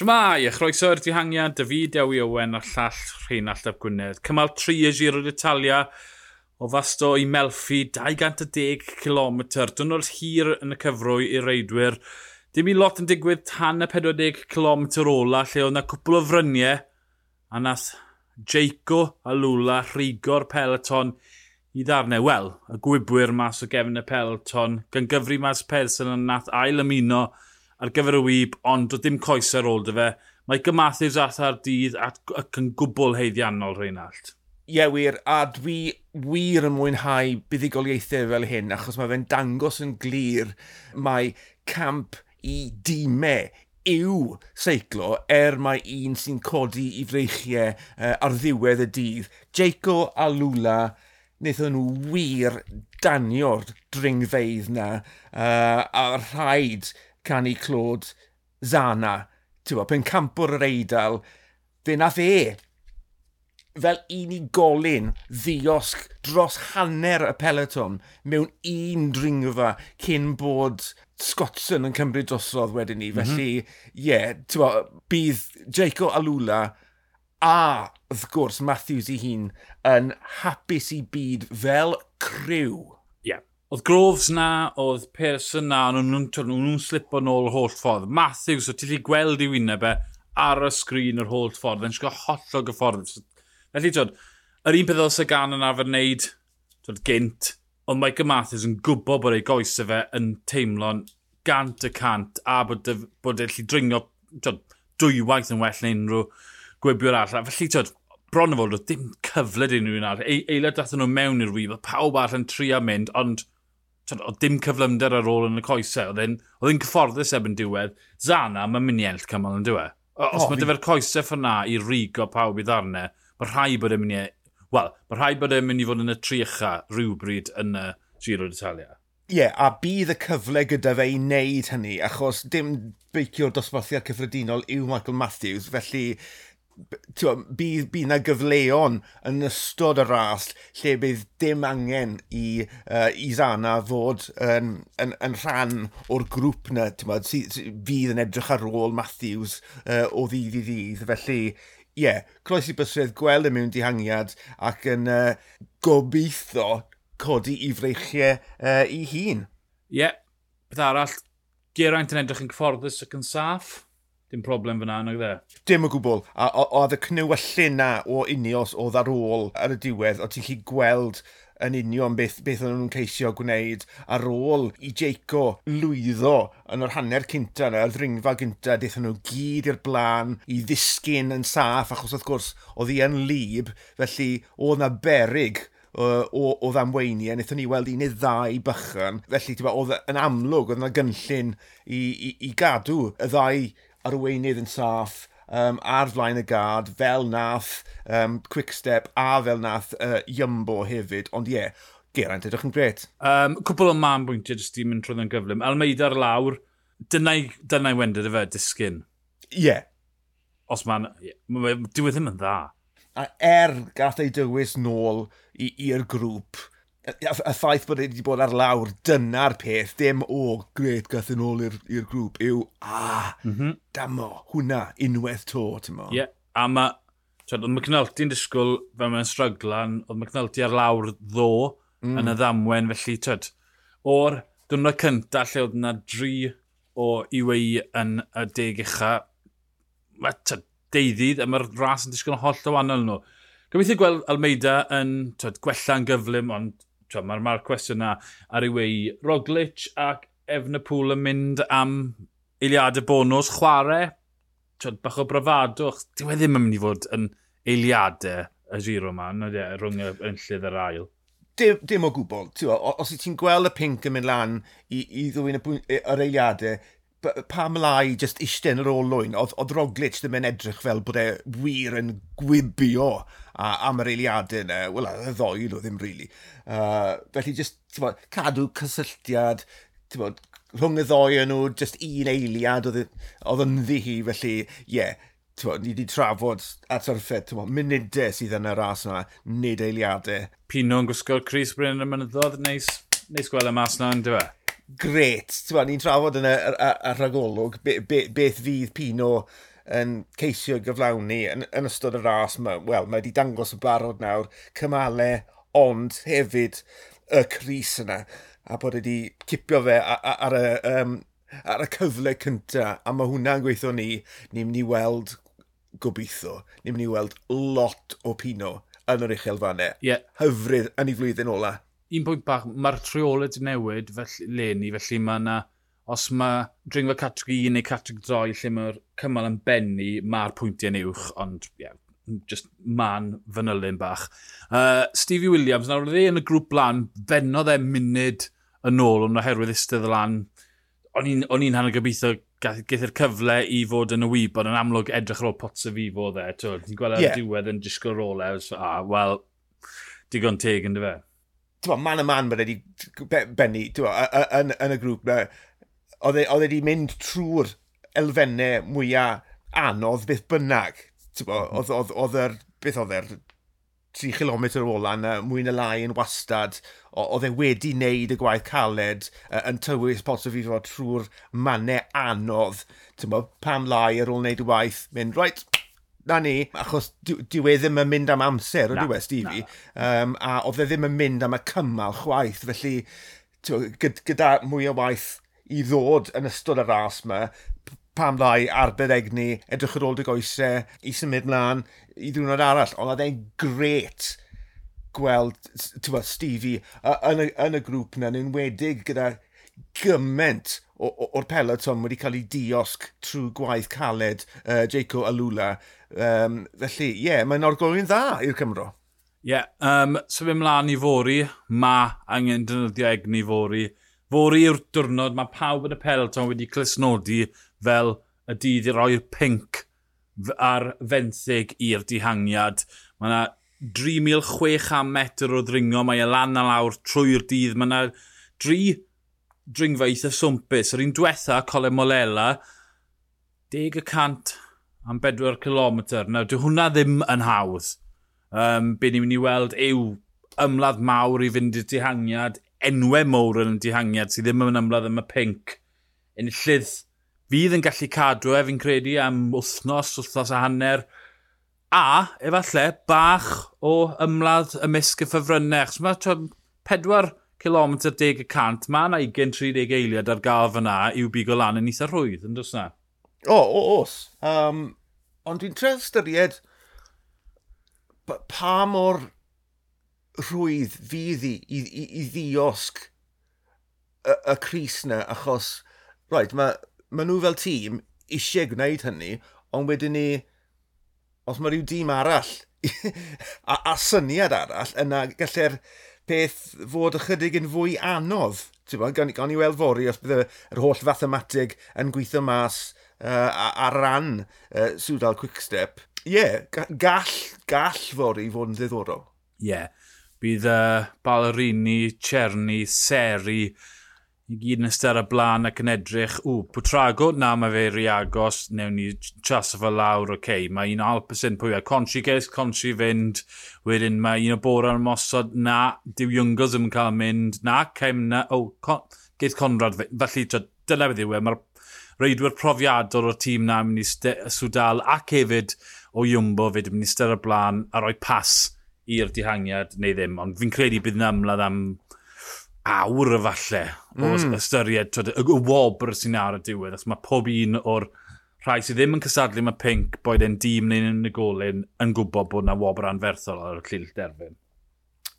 Shmai, a e, chroeso i'r dihangiad, David Ewi Owen a'r llall rhain allaf Gwynedd. Cymal 3 y Giro d'Italia o fasto i Melfi, 210 km. Dwrnod hir yn y cyfrwy i'r reidwyr. Dim i lot yn digwydd tan y 40 km ola, lle oedd yna cwpl o fryniau, a nath Jeico a Lula rhigo'r peleton i ddarnau. Wel, y gwybwyr mas o gefn y peleton, gan gyfri mas Persson yn nath ail ymuno ar gyfer y wyb, ond doedd dim coes ar ôl dy fe. Mae gymathu'r at ar dydd ac yn gwbl heiddiannol Reinald. Ie, yeah, wir. A dwi wir yn mwynhau buddigoliaethau fel hyn, achos mae fe'n dangos yn glir mae camp i dîmau yw seiclo er mae un sy'n codi i freichiau uh, ar ddiwedd y dydd. Jaco a Lula wnaethon nhw wir danio'r dringfeidd na uh, a rhaid canu Clod Zana. Tewa, pen campwr yr eidl, fe nath e fel unigolyn ddiosg dros hanner y peleton mewn un dringfa cyn bod Scottson yn cymryd drosodd wedyn ni. Mm -hmm. Felly, ie, yeah, tewa, bydd Jaco Alula a, wrth gwrs, Matthews i hun yn hapus i byd fel criw Oedd Groves na, oedd Pearson na, ond nhw'n nhw nhw slipo nôl yr holl ffordd. Matthews, o ti'n gweld i wyneb e ar y sgrin yr holl ffordd, yn sigo hollog y ffordd. Felly, tyd, yr un peth oedd gan yn arfer wneud, tyd, gynt, ond Michael Matthews yn gwybod bod ei goes y fe yn teimlo'n gant y cant a bod, bod e'n lli dringo tyd, dwywaith yn well na unrhyw gwybio'r all. Felly, tyd, bron o fod, dim cyfle dyn nhw'n arall. Eilad dathyn nhw mewn i'r wyf, pawb arall yn trio mynd, ond o dim cyflymder ar ôl yn y coesau. Oedd e'n cyfforddus ebyn diwedd. Zana, mae'n mynd i enll cymal yn diwedd. Os oh, mae dyfer coesau ffyna i rigo pawb i ddarnau, mae rhai bod e'n mynd i... E- wel, mae rhai bod e'n mynd i fod yn y triecha rhywbryd yn y Giro d'Italia. Ie, yeah, a bydd y cyfle gyda fe i wneud hynny, achos dim beicio'r dosbarthiad cyffredinol yw Michael Matthews, felly bydd, bydd na gyfleon yn ystod y ras lle bydd dim angen i uh, i Zana fod yn, yn, yn rhan o'r grŵp na, bod, sy, sy, fydd yn edrych ar ôl Matthews uh, o ddydd i ddydd. Felly, ie, yeah, croes i bysredd gweld y mewn dihangiad ac yn uh, gobeithio codi i freichiau uh, i hun. Ie, yeah. beth arall, Geraint yn edrych yn cyfforddus ac yn saff dim problem fyna, nag dde? Dim o gwbl. A oedd y cnewyllun na o unios oedd ar ôl ar y diwedd, o ti'n chi gweld yn union beth, beth o'n nhw'n ceisio gwneud ar ôl i Jeico lwyddo yn yr hanner cynta yna, y ddringfa gynta, deithon nhw gyd i'r blaen i ddisgyn yn saff, achos wrth gwrs oedd hi yn lib, felly oedd na berig o, o ddamweini a wnaethon ni weld un neu ddau bychan. Felly, ti'n oedd yn amlwg, oedd yna gynllun i, i, i gadw y ddau arweinydd yn saff, um, ar flaen y gad, fel nath um, Quickstep a fel nath uh, Jumbo hefyd. Ond ie, yeah, Geraint, edrych yn gret. Um, cwpl o man bwyntiau jyst i mynd trwy'n gyflym. Almeida ar lawr, dyna'i dyna wendid y fe, disgyn. Ie. Yeah. Os ma'n... Yeah, Dyw e ddim yn dda. A er gath ei dywys nôl i'r grŵp, y ffaith bod e wedi bod ar lawr, dyna'r peth, dim o oh, gret gath e yn ôl i'r grŵp, yw, ah, mm -hmm. damo, hwnna, unwaith to, ti'n mo. Ie, yeah, a mae, oedd McNulty'n disgwyl fe mae'n stryglan, oedd McNulty ar lawr ddo mm. yn y ddamwen, felly, tyd, o'r dwrnod cynta lle oedd yna dri o UAE yn y deg ucha, mae, tyd, deuddyd, a mae'r ras yn disgwyl yn holl o wahanol nhw. Gobeithio gweld Almeida yn tyd, gwella'n gyflym, ond Mae'r ma cwestiwn na ar ei wei. Roglic ac Efnapŵl yn mynd am eiliadau bonus, chwarae, Twyd, bach o brafadwch. Dyw e ddim yn mynd i fod yn eiliadau y giro yma, no, yeah, rhwng y enllydd yr ail. Dim, dim o gwbl. Os i ti'n gweld y pink yn mynd lan i, i ddwy'n e, yr eiliadau, pa mlai just eistedd yn yr olwyn, oedd, oedd Roglic ddim yn edrych fel bod e wir yn gwibio a, am yr eiliadau yna. Wel, y ddoi nhw ddim rili. Really. Uh, felly, just, bod, cadw cysylltiad, bod, rhwng y ddoi yn nhw, just un eiliad oedd, oedd yn ddi hi, felly, ie, yeah, ni wedi trafod at arffed, bod, munudau sydd yn y ras yna, nid eiliadau. Pino'n gwisgo'r Chris Bryn yn y mynyddodd, neis, neis gweld y mas yna, yn dyfa? gret. Ni'n trafod yn y, y, y rhagolwg be, be, beth fydd Pino yn ceisio gyflawni yn, yn ystod y ras. Wel, mae wedi dangos y barod nawr cymalau, ond hefyd y Cris yna a bod wedi cipio fe ar y, um, ar y cyfle cynta a mae hwnna'n gweithio ni, ni'n mynd i weld gobeithio, ni'n mynd i weld lot o Pino yn yr uchelfannau. Yeah. Hyfryd yn ei flwyddyn ola un pwynt bach, mae'r treola wedi newid felly, leni, felly mae yna, os mae dringfa categori 1 neu categori 2 lle mae'r cymal yn benni, mae'r pwyntiau'n uwch, ond yeah, just man fanylun bach. Uh, Stevie Williams, nawr oedd e yn y grŵp blan, fennodd e munud yn ôl ond oherwydd eistedd y lan. O'n i'n hanner gobeithio gaeth i'r cyfle i fod yn y wyb, ond yn amlwg edrych ar ôl pots y fi fod e. Ti'n gweld e ar yeah. diwedd yn disgwyl rolau, e, a ah, wel, digon teg yn dy fe. Dwi'n man a man mae wedi benni yn, yn y grŵp na. Oedd e wedi mynd trwy'r elfennau mwyaf anodd beth bynnag. Oedd mhm. yr, beth oedd yr 3 km ola na mwy na lai yn wastad, oedd e wedi wneud y gwaith caled yn tywys pot i fod trwy'r mannau anodd. Tyma, pam lai ar ôl wneud y waith, mynd, right, na ni, achos dyw e ddim yn mynd am amser, ydyw e, Stevie? Um, a oedd e ddim yn mynd am y cymal chwaith, felly gyda mwy o waith i ddod yn ystod y ras yma, pam ddau arbed egni, edrych ar ôl dy goesau, i symud mlaen, i ddiwrnod arall. Ond oedd e'n gret gweld bod, Stevie yn y, yn y grŵp yna, yn enwedig gyda gyment o'r peloton wedi cael ei diosg trwy gwaith caled uh, Jaco Alula. Um, felly, ie, yeah, mae'n orgolyn dda i'r Cymro. Ie, yeah, um, so fe mlaen i fori, mae angen dynyddio egni fori. Fori yw'r diwrnod mae pawb yn y peloton wedi clisnodi fel y dydd i roi'r pink ar fenthyg i'r dihangiad. Mae yna 3,600 metr o ddringo, mae e lan a lawr trwy'r dydd. Mae yna 3 dringfa eitha swmpus. Yr un diwetha, Cole Molela, 10 y cant am 4 km. Nawr, dy hwnna ddim yn hawdd. Um, be ni'n mynd i weld yw ymladd mawr i fynd i'r dihangiad, enwau mowr yn y dihangiad sydd ddim yn ymladd am y pink. Enillydd fydd yn gallu cadw e, fi'n credu, am wythnos, wythnos a hanner. A, efallai, bach o ymladd ymysg y ffefrynnau. Achos mae pedwar km 10 y cant, mae yna 20-30 eiliad ar gael fyna i'w bigo lan yn eitha rhwydd, yn dros na? O, o, os. Um, ond dwi'n tref ystyried pa mor rhwydd fydd i, i, i, i ddiosg y, y Cris na, achos, right, mae ma nhw fel tîm eisiau gwneud hynny, ond wedyn ni, os mae rhyw dîm arall a, a syniad arall yna gallai'r peth fod ychydig yn fwy anodd. Gan, gan i weld fori os bydde yr holl fathematig yn gweithio mas uh, ar ran uh, Swdal Quickstep. Ie, yeah, gall, gall fori fod yn ddiddorol. Ie, yeah. bydd uh, Balerini, Cerny, Seri, i gyd yn ystod y blaen ac yn edrych, ww, Pwtrago, na mae fe ri agos, newn ni chas fo lawr, oce, okay. mae un Alpesyn pwy a Consi ges, Consi fynd, wedyn mae un o bora yn mosod, na, diw Iwngos yn cael mynd, na, caim na, o, oh, con, geith Conrad, felly, dyna beth yw e, mae'r reidwyr profiadol o'r tîm na mynd i Swdal ac hefyd o Iwmbo fyd yn mynd i styr y blaen a rhoi pas i'r dihangiad neu ddim, ond fi'n credu bydd yn ymladd am awr efalle o mm. ystyried twyd, y wobr sy'n ar y diwedd. Os mae pob un o'r rhai sydd ddim yn cysadlu mae Pink, boed e'n dîm neu'n unigolyn, yn gwybod bod yna wobr anferthol ar y llill derfyn.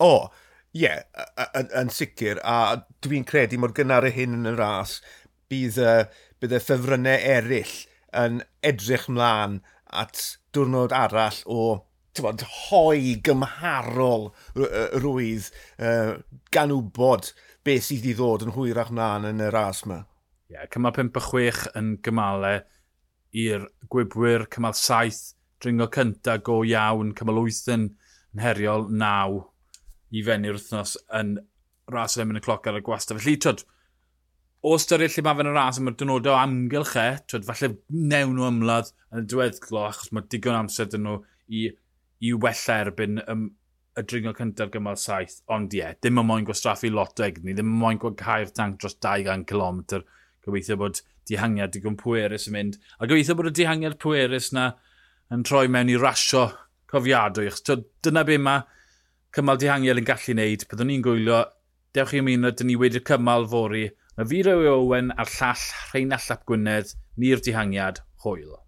O, oh, ie, yeah, yn sicr. A dwi'n credu mor gynnar y hyn yn y ras, bydd y, bydd y ffefrynnau eraill yn edrych mlaen at diwrnod arall o bod, hoi gymharol rwydd uh, gan wybod beth sydd i ddod yn hwyrach mlaen yn y ras yma. Ie, yeah, cymal 5 a 6 yn gymalau i'r gwybwyr, cymal 7, dringo cynta go iawn, cymal 8 yn, yn heriol 9 i fenu'r wythnos yn ras yn y cloc ar y gwasta. Felly, twyd, o styried lle mae fe'n y ras yma'r dynodau o amgylch e, twyd, falle newn nhw ymladd yn y diweddglo, achos mae digon amser dyn nhw i i wella erbyn y, y dringo cyntaf gymal saith, ond ie, yeah, ddim yn moyn gwastraffu lot o egni, ddim yn moyn gwaghau'r tank dros 200 km, gobeithio bod dihangiad digon pwerus yn mynd, a gobeithio bod y dihangiad pwerus na yn troi mewn i rasio cofiadwy, achos dyna be mae cymal dihangiad yn gallu wneud, byddwn ni'n gwylio, dewch i ymuno, dyn ni wedi'r cymal fori, mae fi Rewi Owen a'r llall Rheinald Llap Gwynedd, ni'r dihangiad, hwyl.